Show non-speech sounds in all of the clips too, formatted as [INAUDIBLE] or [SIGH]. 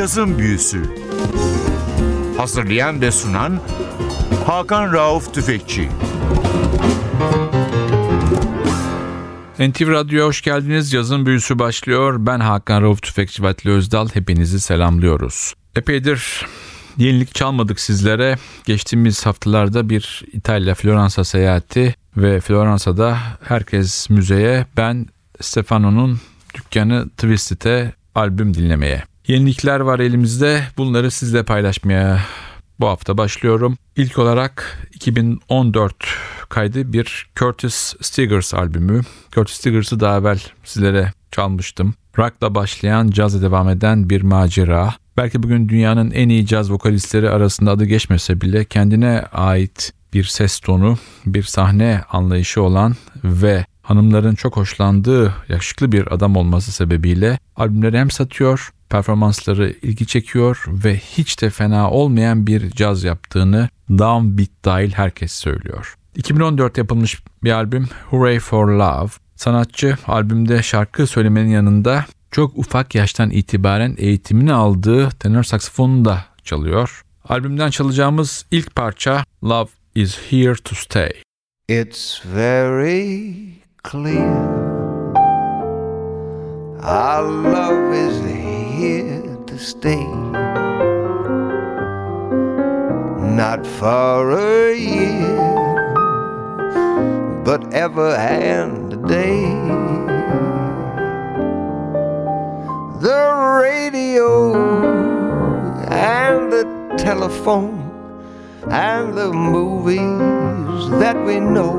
Cazın Büyüsü Hazırlayan ve sunan Hakan Rauf Tüfekçi NTV Radyo'ya hoş geldiniz. Yazın büyüsü başlıyor. Ben Hakan Rauf Tüfekçi Vatli Özdal. Hepinizi selamlıyoruz. Epeydir yenilik çalmadık sizlere. Geçtiğimiz haftalarda bir İtalya Floransa seyahati ve Floransa'da herkes müzeye ben Stefano'nun dükkanı Twisted'e albüm dinlemeye. Yenilikler var elimizde. Bunları sizle paylaşmaya bu hafta başlıyorum. İlk olarak 2014 kaydı bir Curtis Stigers albümü. Curtis Stigers'ı daha evvel sizlere çalmıştım. Rock'la başlayan, cazla devam eden bir macera. Belki bugün dünyanın en iyi caz vokalistleri arasında adı geçmese bile kendine ait bir ses tonu, bir sahne anlayışı olan ve hanımların çok hoşlandığı yakışıklı bir adam olması sebebiyle albümleri hem satıyor, performansları ilgi çekiyor ve hiç de fena olmayan bir caz yaptığını downbeat dahil herkes söylüyor. 2014 yapılmış bir albüm Hooray for Love. Sanatçı albümde şarkı söylemenin yanında çok ufak yaştan itibaren eğitimini aldığı tenor saksafonu da çalıyor. Albümden çalacağımız ilk parça Love is Here to Stay. It's very clear our love is here to stay. Not for a year, but ever and a day. The radio and the telephone and the movies that we know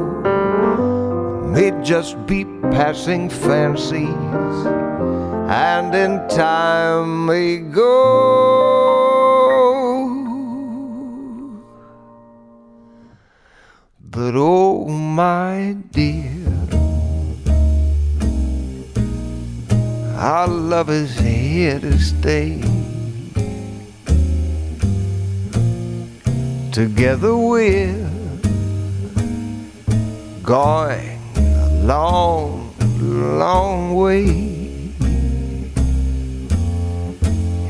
may just be passing fancies and in time we go. But oh, my dear, our love is here to stay. Together we're going a long, long way.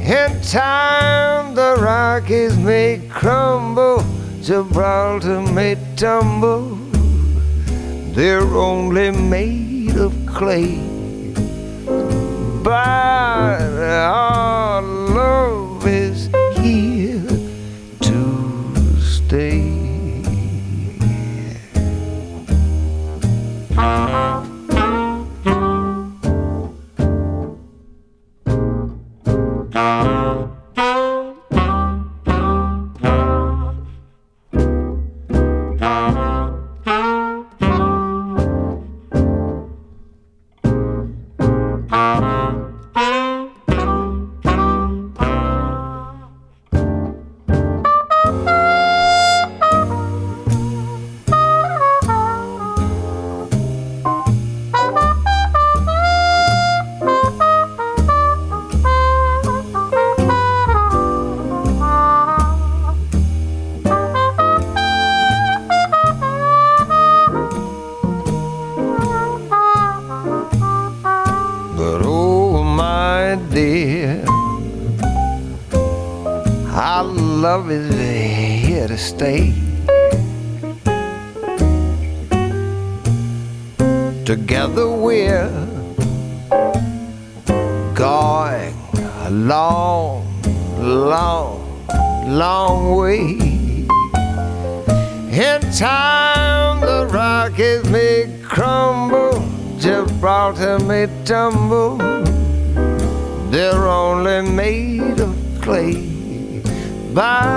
In time, the Rockies may crumble, Gibraltar may tumble. They're only made of clay. But our love love is here to stay. Together we're going a long, long, long way. In time, the Rockies may crumble, Gibraltar may tumble. They're only made of clay. But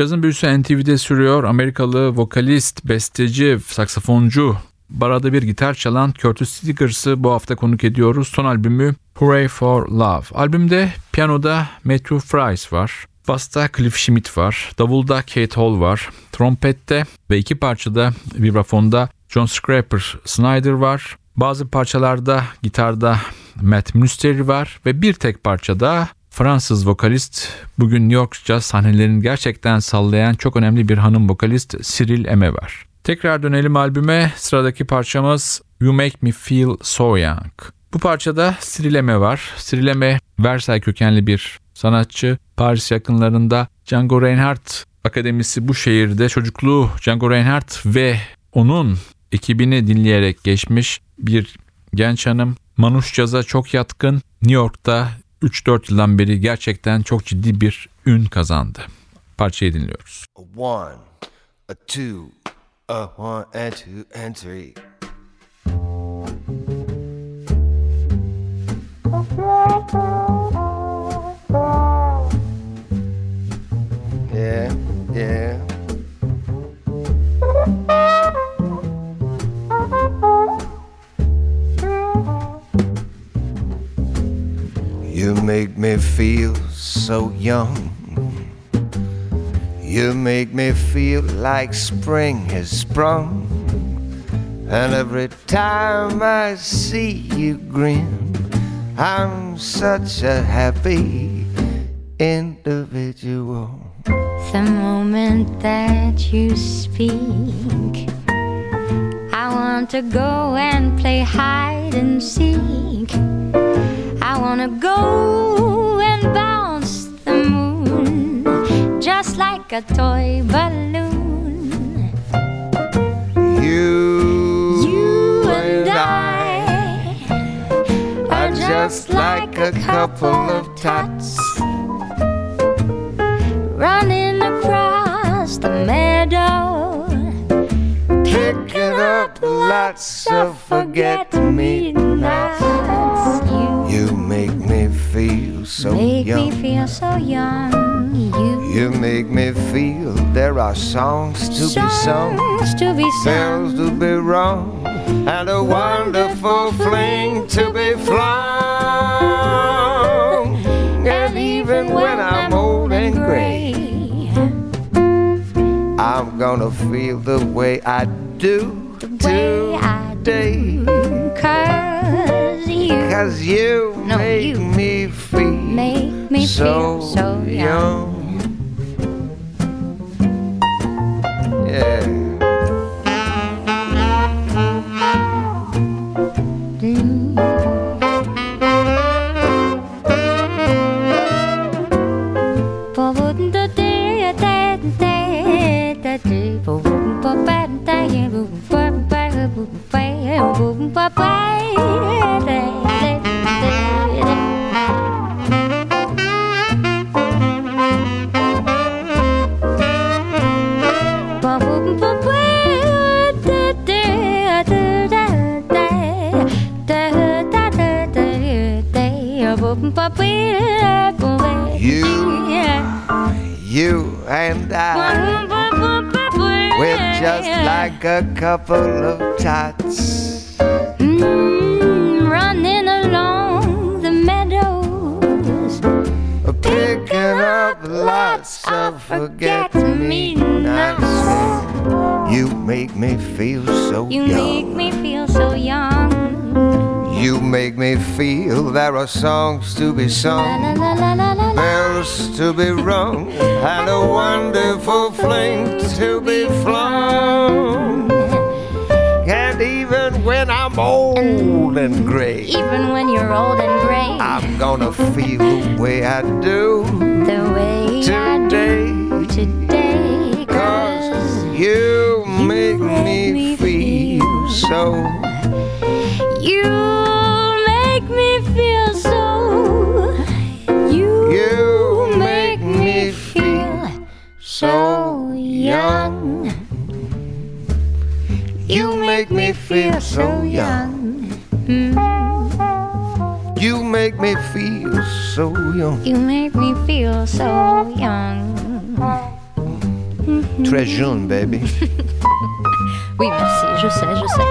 Cazın büyüsü NTV'de sürüyor. Amerikalı vokalist, besteci, saksafoncu, barada bir gitar çalan Curtis Stiggers'ı bu hafta konuk ediyoruz. Son albümü Hooray for Love. Albümde piyanoda Matthew Fries var. Basta Cliff Schmidt var. Davulda Kate Hall var. Trompette ve iki parçada vibrafonda John Scraper Snyder var. Bazı parçalarda gitarda Matt Müsteri var ve bir tek parçada Fransız vokalist bugün New York Jazz sahnelerini gerçekten sallayan çok önemli bir hanım vokalist Cyril Eme var. Tekrar dönelim albüme. Sıradaki parçamız You Make Me Feel So Young. Bu parçada Cyril Eme var. Cyril Eme Versailles kökenli bir sanatçı. Paris yakınlarında Django Reinhardt Akademisi bu şehirde çocukluğu Django Reinhardt ve onun ekibini dinleyerek geçmiş bir genç hanım. Manuş Caz'a çok yatkın. New York'ta 3-4 yıldan beri gerçekten çok ciddi bir ün kazandı. Parçayı dinliyoruz. A one, a two, a one and two and three. Yeah, yeah. You make me feel so young. You make me feel like spring has sprung. And every time I see you grin, I'm such a happy individual. The moment that you speak, want to go and play hide and seek. I want to go and bounce the moon just like a toy balloon. You, You and I are just like a couple of tots. running across the meadow, Picking up lots of forget me nots. You You make me feel so make me young. feel so young. You You make me feel there are songs to be sung, to be bells sung. to be rung, and a wonderful fling to be flung. And even when I'm old and gray, I'm gonna feel the way I do way I today. Cause you Cause you No, make you me feel make me feel so young. Yeah. Songs to be sung. bells to be rung and a wonderful fling to be flung. And even when I'm old and gray, Even when you're old and gray, I'm gonna feel the way I do the way I do today, cause cause you make me feel so. Feel so young. Mm. You make me feel so young. You make me feel so young. Mm-hmm. très jeune, baby. [LAUGHS] Oui, merci, je sais, je sais.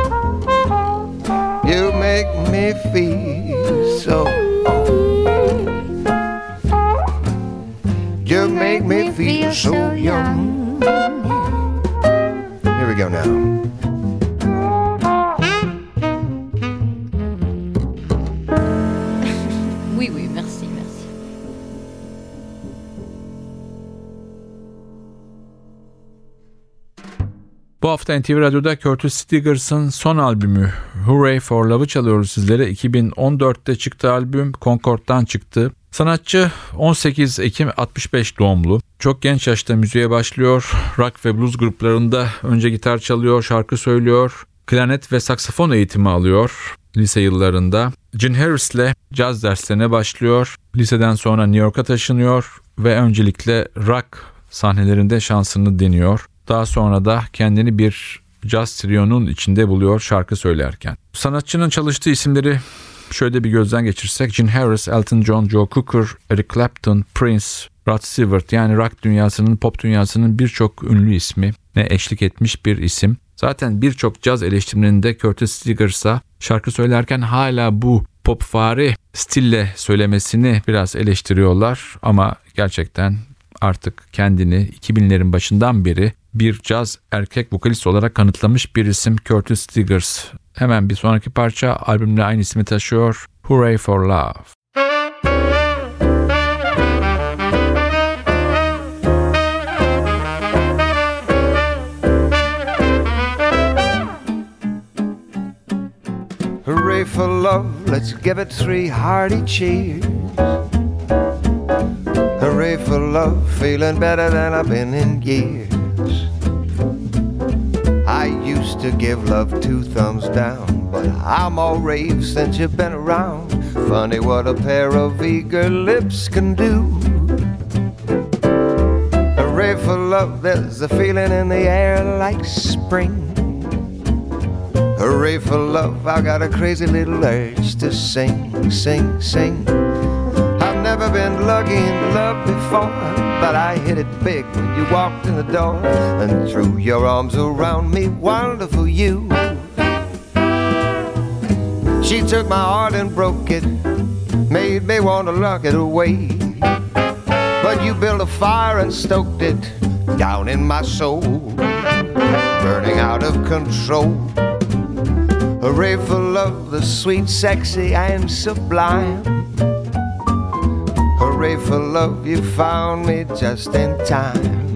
You make me feel so. You make me feel so young. Here we go now. Bu hafta NTV Radyo'da Curtis Stiggers'ın son albümü Hooray for Love'ı çalıyoruz sizlere. 2014'te çıktı albüm, Concord'dan çıktı. Sanatçı 18 Ekim 65 doğumlu. Çok genç yaşta müziğe başlıyor. Rock ve blues gruplarında önce gitar çalıyor, şarkı söylüyor. Klarnet ve saksafon eğitimi alıyor lise yıllarında. Gene Harris'le caz derslerine başlıyor. Liseden sonra New York'a taşınıyor ve öncelikle rock sahnelerinde şansını deniyor. Daha sonra da kendini bir jazz trionun içinde buluyor şarkı söylerken. Sanatçının çalıştığı isimleri şöyle bir gözden geçirsek Gene Harris, Elton John, Joe Cocker, Eric Clapton, Prince, Rod Stewart yani rock dünyasının, pop dünyasının birçok ünlü ismi ne eşlik etmiş bir isim. Zaten birçok caz eleştirmeninde Curtis Stiggers'a şarkı söylerken hala bu pop fare stille söylemesini biraz eleştiriyorlar ama gerçekten artık kendini 2000'lerin başından beri bir caz erkek vokalist olarak kanıtlamış bir isim Curtis Stiggers. Hemen bir sonraki parça albümle aynı ismi taşıyor. Hooray for Love. Hooray for love, let's give it three hearty cheers. Hooray for love, feeling better than I've been in years. To give love two thumbs down, but I'm all rave since you've been around. Funny what a pair of eager lips can do. Hooray for love, there's a feeling in the air like spring. Hooray for love, I got a crazy little urge to sing, sing, sing. I've been lucky in love before, but I hit it big when you walked in the door and threw your arms around me. Wonderful you. She took my heart and broke it, made me want to lock it away. But you built a fire and stoked it down in my soul, burning out of control. Hooray for love, the sweet, sexy, and sublime. Hooray for love, you found me just in time.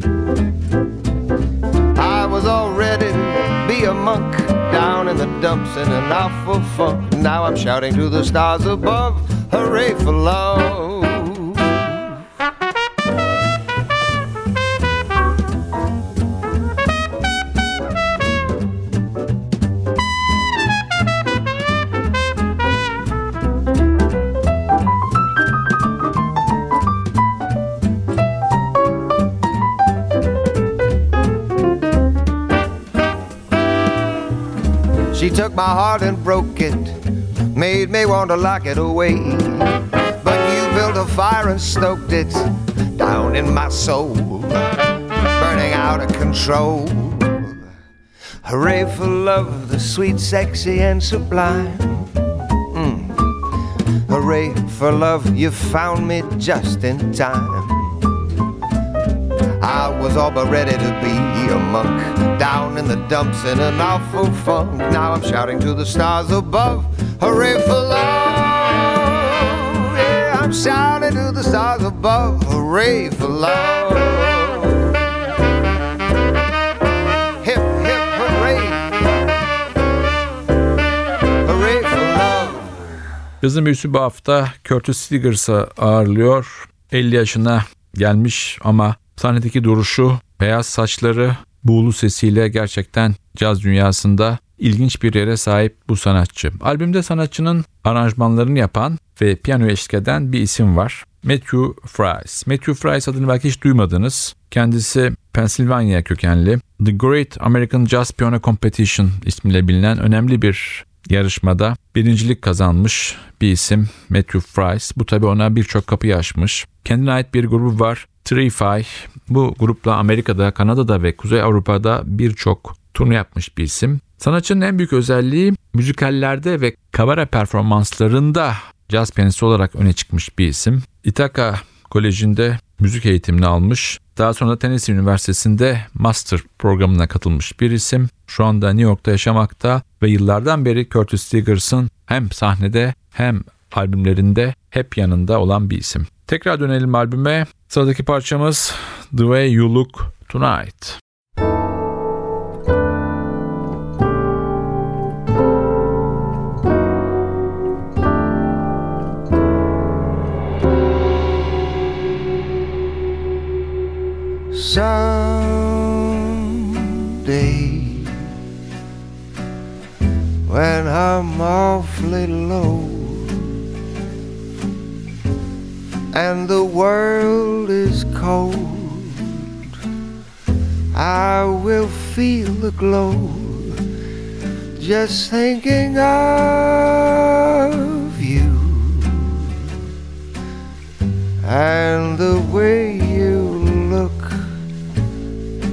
I was all ready to be a monk down in the dumps in an awful funk. Now I'm shouting to the stars above. Hooray for love. Took my heart and broke it, made me want to lock it away. But you built a fire and stoked it down in my soul, burning out of control. Hooray for love, the sweet, sexy, and sublime. Mm. Hooray for love, you found me just in time. I was all but ready to be a monk down in the dumps in an awful funk. Now I'm shouting to the stars above, hooray for love! Yeah, I'm shouting to the stars above, hooray for love! Yazın büyüsü bu hafta Curtis Stiggers'a ağırlıyor. 50 yaşına gelmiş ama sahnedeki duruşu, beyaz saçları, buğulu sesiyle gerçekten caz dünyasında ilginç bir yere sahip bu sanatçı. Albümde sanatçının aranjmanlarını yapan ve piyano eşlik eden bir isim var. Matthew Fries. Matthew Fries adını belki hiç duymadınız. Kendisi Pennsylvania kökenli. The Great American Jazz Piano Competition ismiyle bilinen önemli bir yarışmada birincilik kazanmış bir isim Matthew Fries. Bu tabi ona birçok kapıyı açmış. Kendine ait bir grubu var. Trify bu grupla Amerika'da, Kanada'da ve Kuzey Avrupa'da birçok turne yapmış bir isim. Sanatçının en büyük özelliği müzikallerde ve kabare performanslarında caz piyanisi olarak öne çıkmış bir isim. Ithaca Koleji'nde müzik eğitimini almış. Daha sonra Tennessee Üniversitesi'nde master programına katılmış bir isim. Şu anda New York'ta yaşamakta ve yıllardan beri Curtis Stiggers'ın hem sahnede hem albümlerinde hep yanında olan bir isim. Tekrar dönelim albüme. Sıradaki parçamız The Way You Look Tonight. Someday, when I'm awfully low and the world is cold, I will feel the glow. Just thinking of you. And the way you look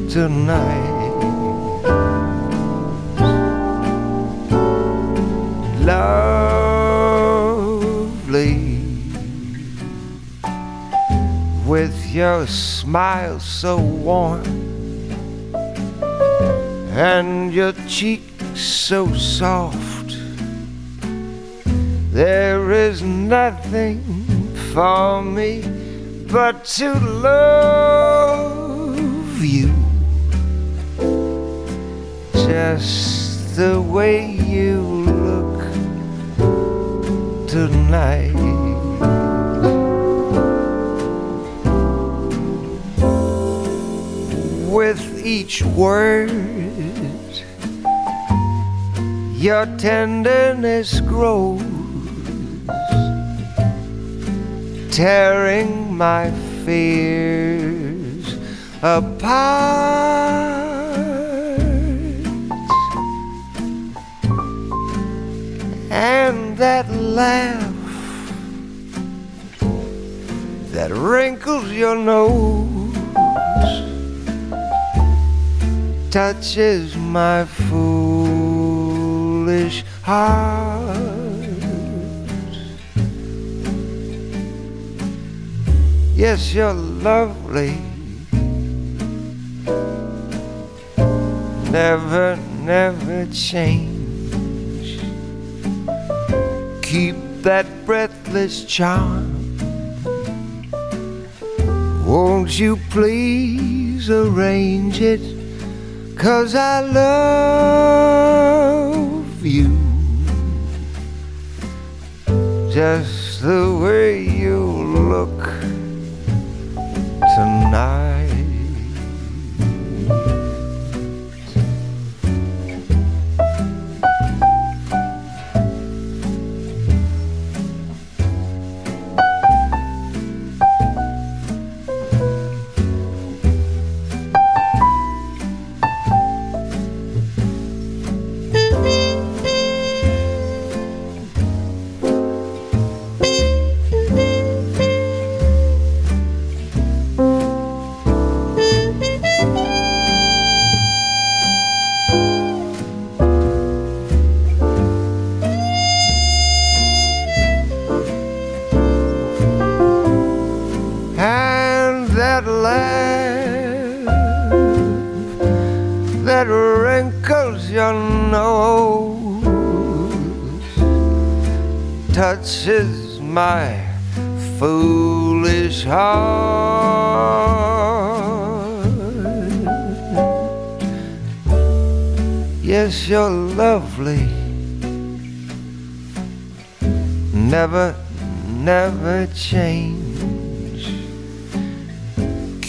tonight. Lovely with your smile so warm and your cheek so soft. There is nothing for me but to love you just the way you look tonight. Each word, your tenderness grows tearing my fears apart. And that laugh that wrinkles your nose touches my foolish heart. Yes, you're lovely. Never, never change. Keep that breathless charm. Won't you please arrange it? Cause I love you. Just the way you look tonight.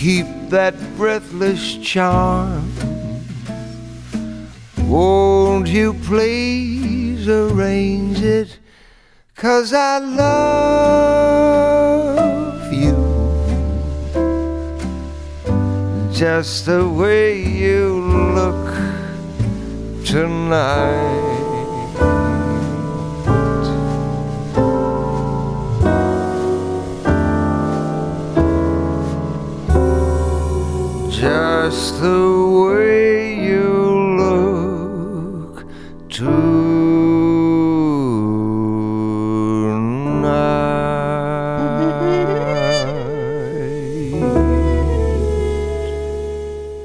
Keep that breathless charm. Won't you please arrange it? Cause I love you just the way you look tonight. Just the way you look tonight.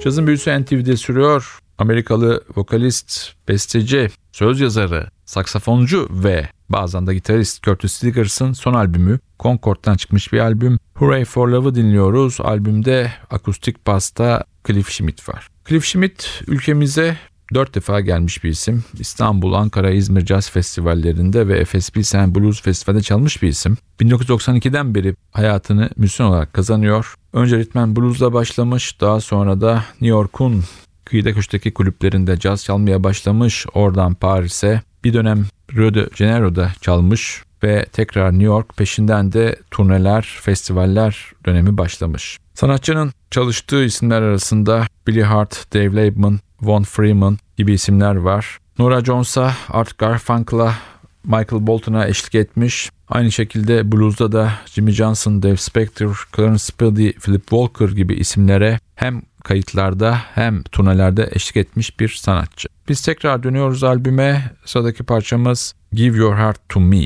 Cazın büyüsü NTV'de sürüyor. Amerikalı vokalist, besteci, söz yazarı, saksafoncu ve bazen de gitarist Curtis Stiggers'ın son albümü Concord'dan çıkmış bir albüm. Hooray for Love'ı dinliyoruz. Albümde akustik basta Cliff Schmidt var. Cliff Schmidt ülkemize dört defa gelmiş bir isim. İstanbul, Ankara, İzmir Jazz Festivallerinde ve Efes Pilsen Blues Festival'de çalmış bir isim. 1992'den beri hayatını müzisyen olarak kazanıyor. Önce ritmen bluesla başlamış, daha sonra da New York'un kıyıda köşedeki kulüplerinde caz çalmaya başlamış. Oradan Paris'e bir dönem Rio de Janeiro'da çalmış ve tekrar New York peşinden de turneler, festivaller dönemi başlamış. Sanatçının çalıştığı isimler arasında Billy Hart, Dave Lakeman, Von Freeman gibi isimler var. Nora Jones'a, Art Garfunkel'a, Michael Bolton'a eşlik etmiş. Aynı şekilde blues'da da Jimmy Johnson, Dave Spector, Clarence Spildy, Philip Walker gibi isimlere hem kayıtlarda hem turnelerde eşlik etmiş bir sanatçı. Biz tekrar dönüyoruz albüme. Sıradaki parçamız Give Your Heart to Me.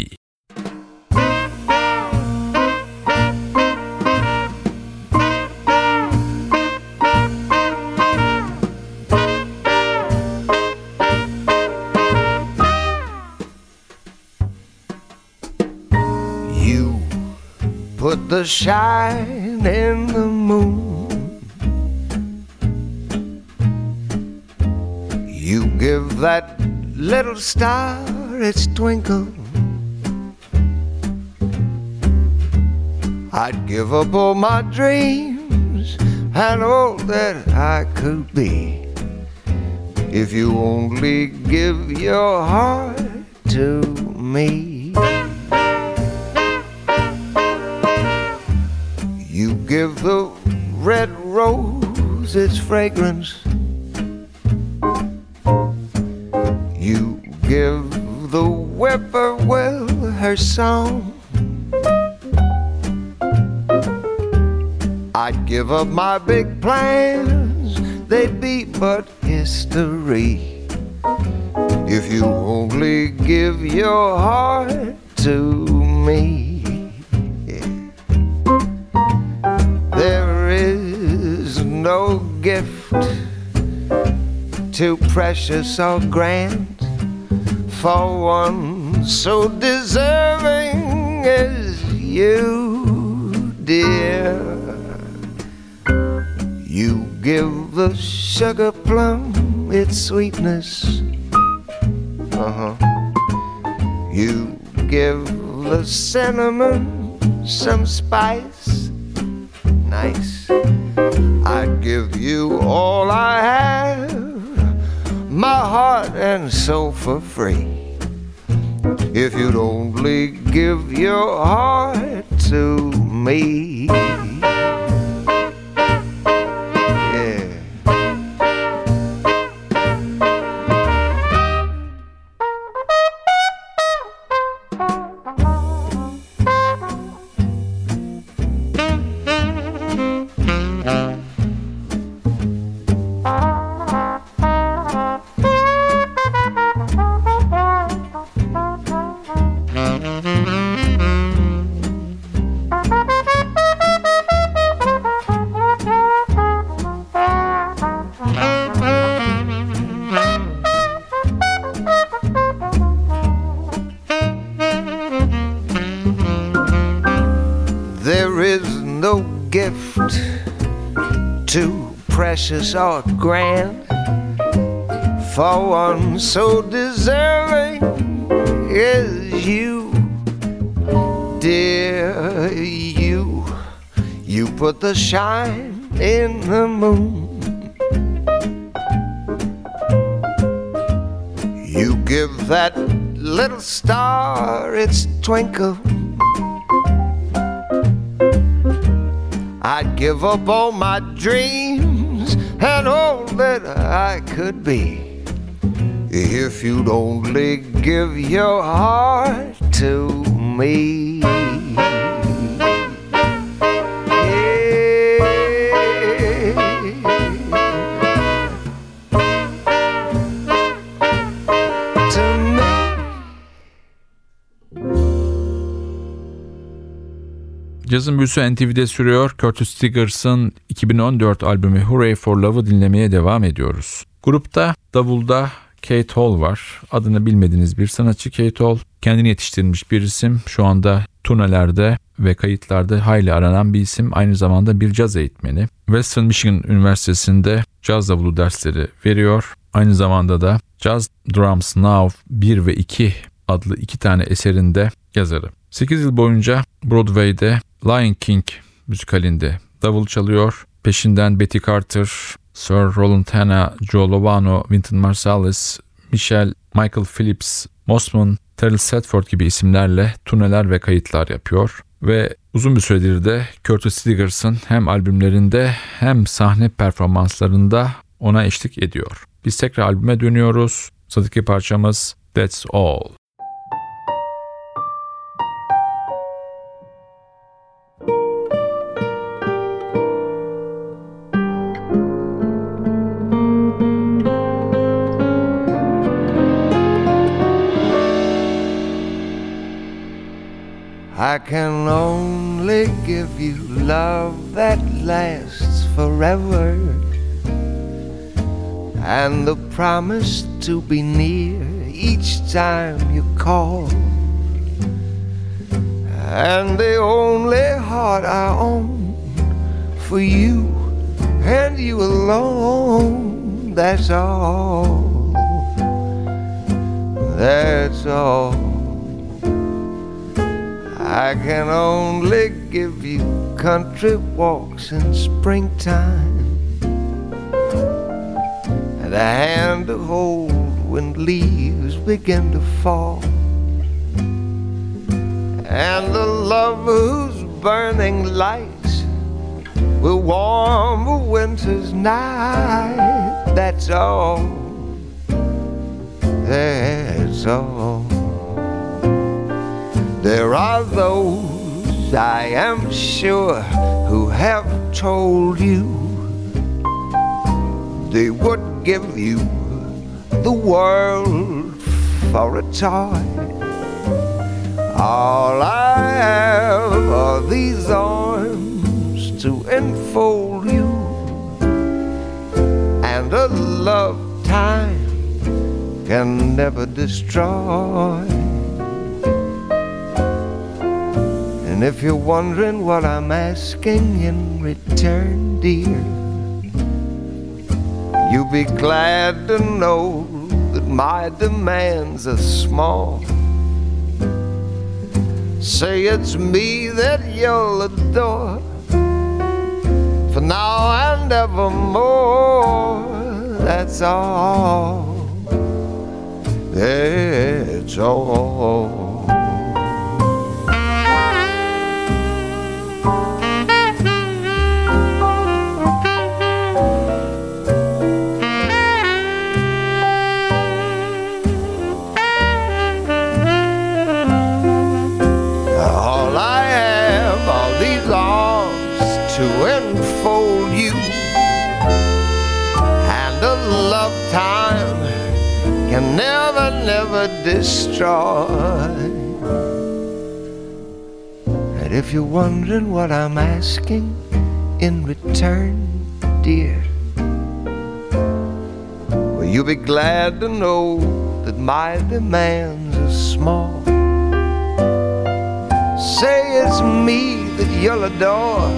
You put the shine in the moon. You give that little star its twinkle. I'd give up all my dreams and all that I could be if you only give your heart to me. You give the red rose its fragrance. The whippoorwill her song. I'd give up my big plans, they'd be but history. If you only give your heart to me. There is no gift too precious or grand for one so deserving as you, dear. You give the sugar plum its sweetness. Uh huh. You give the cinnamon some spice. Nice. I'd give you all I have, my heart and soul for free. If you'd only give your heart to me. Precious or grand for one so deserving as you, dear. You, you put the shine in the moon. You give that little star its twinkle. I'd give up all my dreams and all that I could be if you'd only give your heart to me. Cazın büyüsü NTV'de sürüyor. Curtis Stiggers'ın 2014 albümü Hooray for Love'ı dinlemeye devam ediyoruz. Grupta davulda Kate Hall var. Adını bilmediğiniz bir sanatçı Kate Hall. Kendini yetiştirmiş bir isim. Şu anda turnelerde ve kayıtlarda hayli aranan bir isim. Aynı zamanda bir caz eğitmeni. Western Michigan Üniversitesi'nde caz davulu dersleri veriyor. Aynı zamanda da Jazz Drums Now 1 ve 2 adlı iki tane eserinde yazarı. 8 yıl boyunca Broadway'de Lion King müzikalinde davul çalıyor. Peşinden Betty Carter, Sir Roland Hanna, Joe Lovano, Wynton Marsalis, Michelle, Michael Phillips, Mossman, Terrell Sedford gibi isimlerle turneler ve kayıtlar yapıyor. Ve uzun bir süredir de Curtis Stiggers'ın hem albümlerinde hem sahne performanslarında ona eşlik ediyor. Biz tekrar albüme dönüyoruz. Sıradaki parçamız That's All. I can only give you love that lasts forever and the promise to be near each time you call. And the only heart I own for you and you alone, that's all. That's all. I can only give you country walks in springtime and a hand to hold when leaves begin to fall and the love whose burning lights will warm a winter's night. That's all. That's all. There are those, I am sure, who have told you they would give you the world for a toy. All I have are these arms to enfold you and a love time can never destroy. And if you're wondering what I'm asking in return, dear, you'll be glad to know that my demands are small. Say it's me that you'll adore for now and evermore. That's all. That's all. Destroy. And if you're wondering what I'm asking in return, dear, well, you'll be glad to know that my demands are small. Say it's me that you'll adore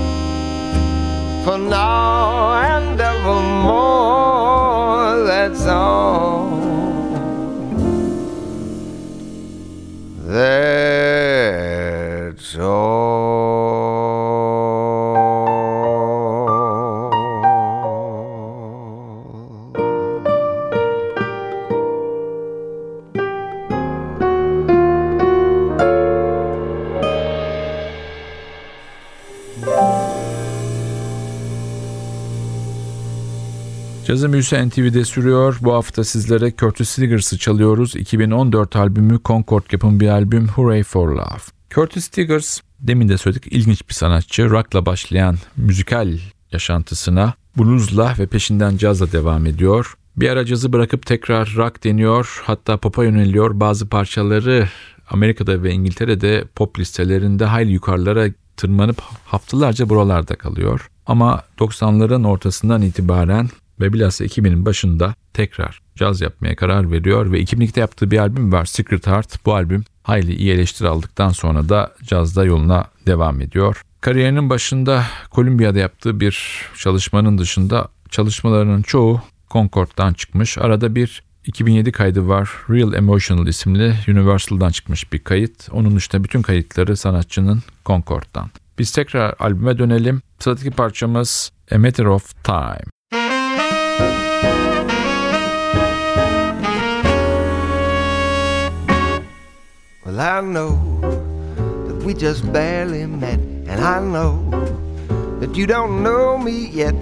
for now and evermore. That's all. That's Cazın büyüsü NTV'de sürüyor. Bu hafta sizlere Curtis Stiggers'ı çalıyoruz. 2014 albümü Concord yapım bir albüm Hooray for Love. Curtis Stiggers demin de söyledik ilginç bir sanatçı. Rock'la başlayan müzikal yaşantısına bluesla ve peşinden cazla devam ediyor. Bir ara cazı bırakıp tekrar rock deniyor. Hatta pop'a yöneliyor. Bazı parçaları Amerika'da ve İngiltere'de pop listelerinde hayli yukarılara tırmanıp haftalarca buralarda kalıyor. Ama 90'ların ortasından itibaren ve bilhassa 2000'in başında tekrar caz yapmaya karar veriyor ve 2002'de yaptığı bir albüm var Secret Heart. Bu albüm hayli iyi eleştiri aldıktan sonra da cazda yoluna devam ediyor. Kariyerinin başında Kolombiya'da yaptığı bir çalışmanın dışında çalışmalarının çoğu Concord'dan çıkmış. Arada bir 2007 kaydı var. Real Emotional isimli Universal'dan çıkmış bir kayıt. Onun dışında bütün kayıtları sanatçının Concord'dan. Biz tekrar albüme dönelim. Sıradaki parçamız A Matter of Time. Well, I know that we just barely met, and I know that you don't know me yet.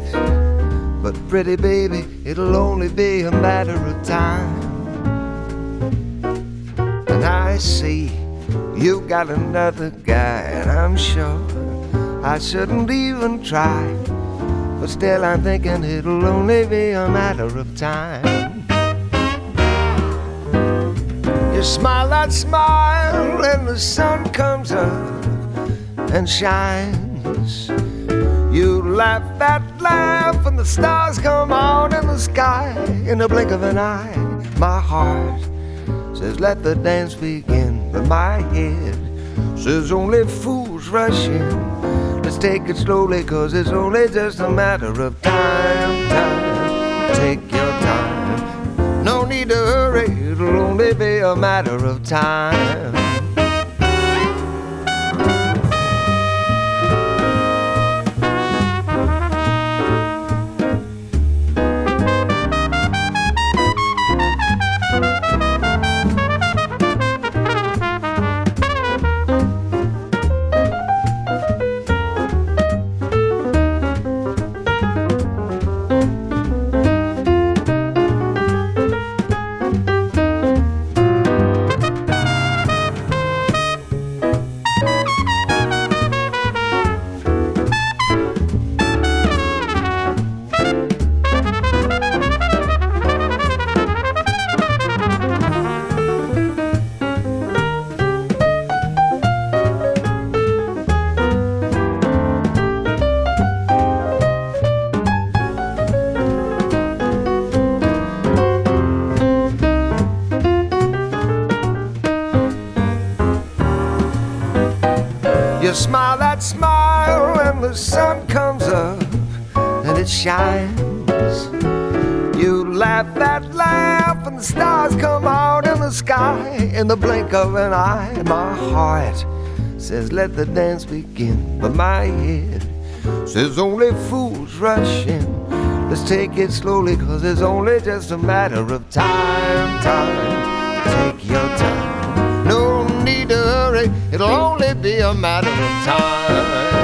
But, pretty baby, it'll only be a matter of time. And I see you got another guy, and I'm sure I shouldn't even try. But still, I'm thinking it'll only be a matter of time. You smile that smile, and the sun comes up and shines. You laugh that laugh, and the stars come out in the sky in the blink of an eye. My heart says, Let the dance begin, but my head says, Only fools rush in. Let's take it slowly, cause it's only just a matter of time. Time, take your time. Need to hurry, it'll only be a matter of time. The sun comes up and it shines. You laugh that laugh, and the stars come out in the sky in the blink of an eye. My heart says, Let the dance begin, but my head says, Only fools rush in. Let's take it slowly, cause it's only just a matter of time. Time, take your time. No need to hurry, it'll only be a matter of time. Time,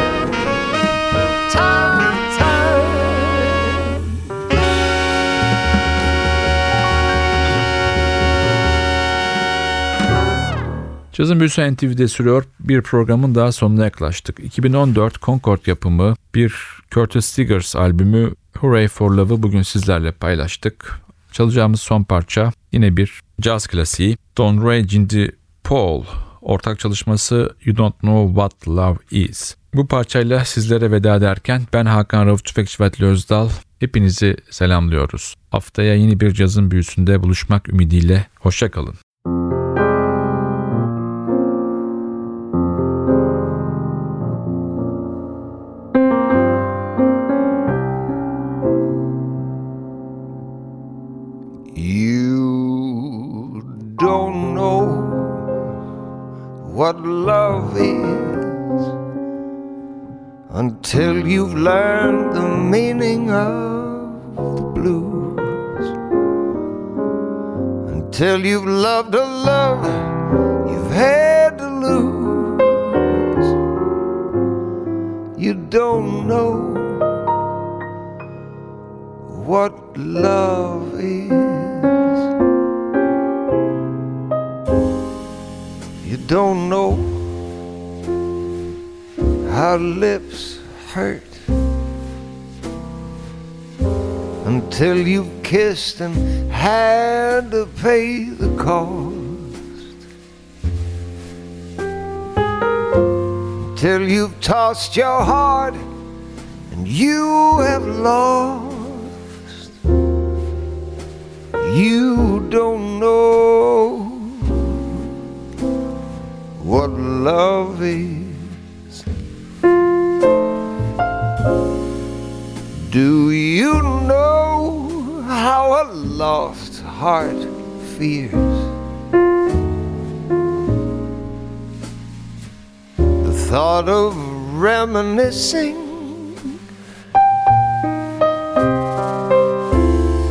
Cazın Büyüsü NTV'de sürüyor. Bir programın daha sonuna yaklaştık. 2014 Concord yapımı bir Curtis Stigers albümü Hooray for Love'ı bugün sizlerle paylaştık. Çalacağımız son parça yine bir caz klasiği. Don Ray Cindy Paul ortak çalışması You Don't Know What Love Is. Bu parçayla sizlere veda ederken ben Hakan Rauf Tüfekçi ve Özdal hepinizi selamlıyoruz. Haftaya yeni bir cazın büyüsünde buluşmak ümidiyle hoşçakalın. You've learned the meaning of the blues. Until you've loved a love you've had to lose. You don't know what love is. You don't know how lips hurt until you've kissed and had to pay the cost. until you've tossed your heart and you have lost. You don't know what love is. Do you know how a lost heart fears? The thought of reminiscing.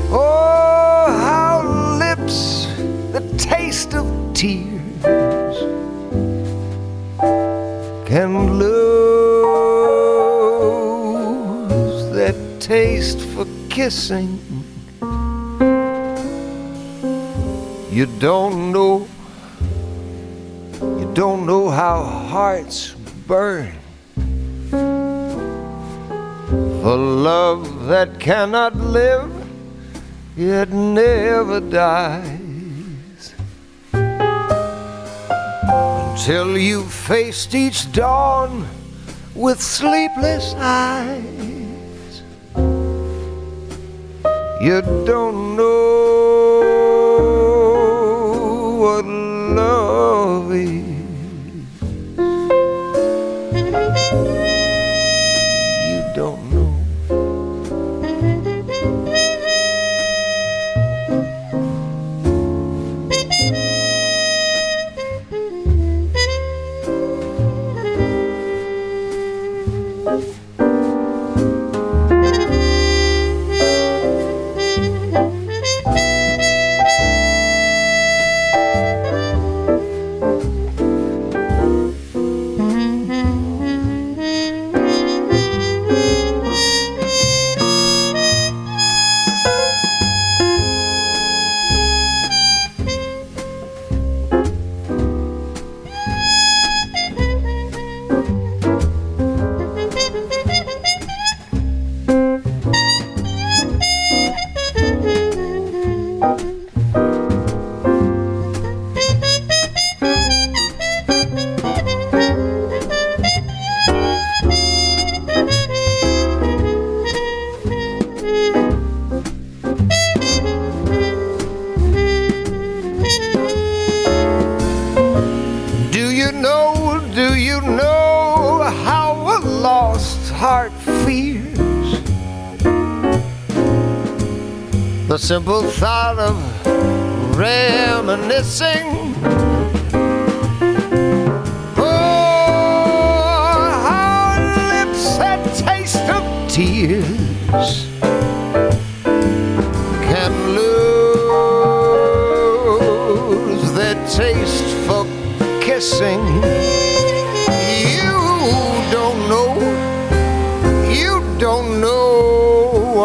Oh, how lips the taste of tears can lose taste for kissing. You don't know, you don't know how hearts burn for love that cannot live, it never dies. Until you faced each dawn with sleepless eyes, you don't know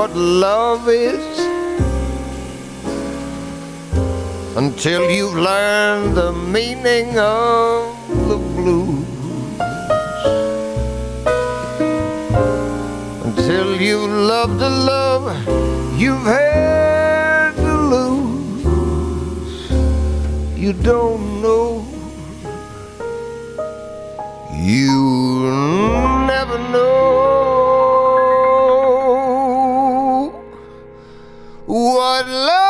what love is until you've learned the meaning of the blues. Until you've loved a love you've had to lose. You don't know. You never know what love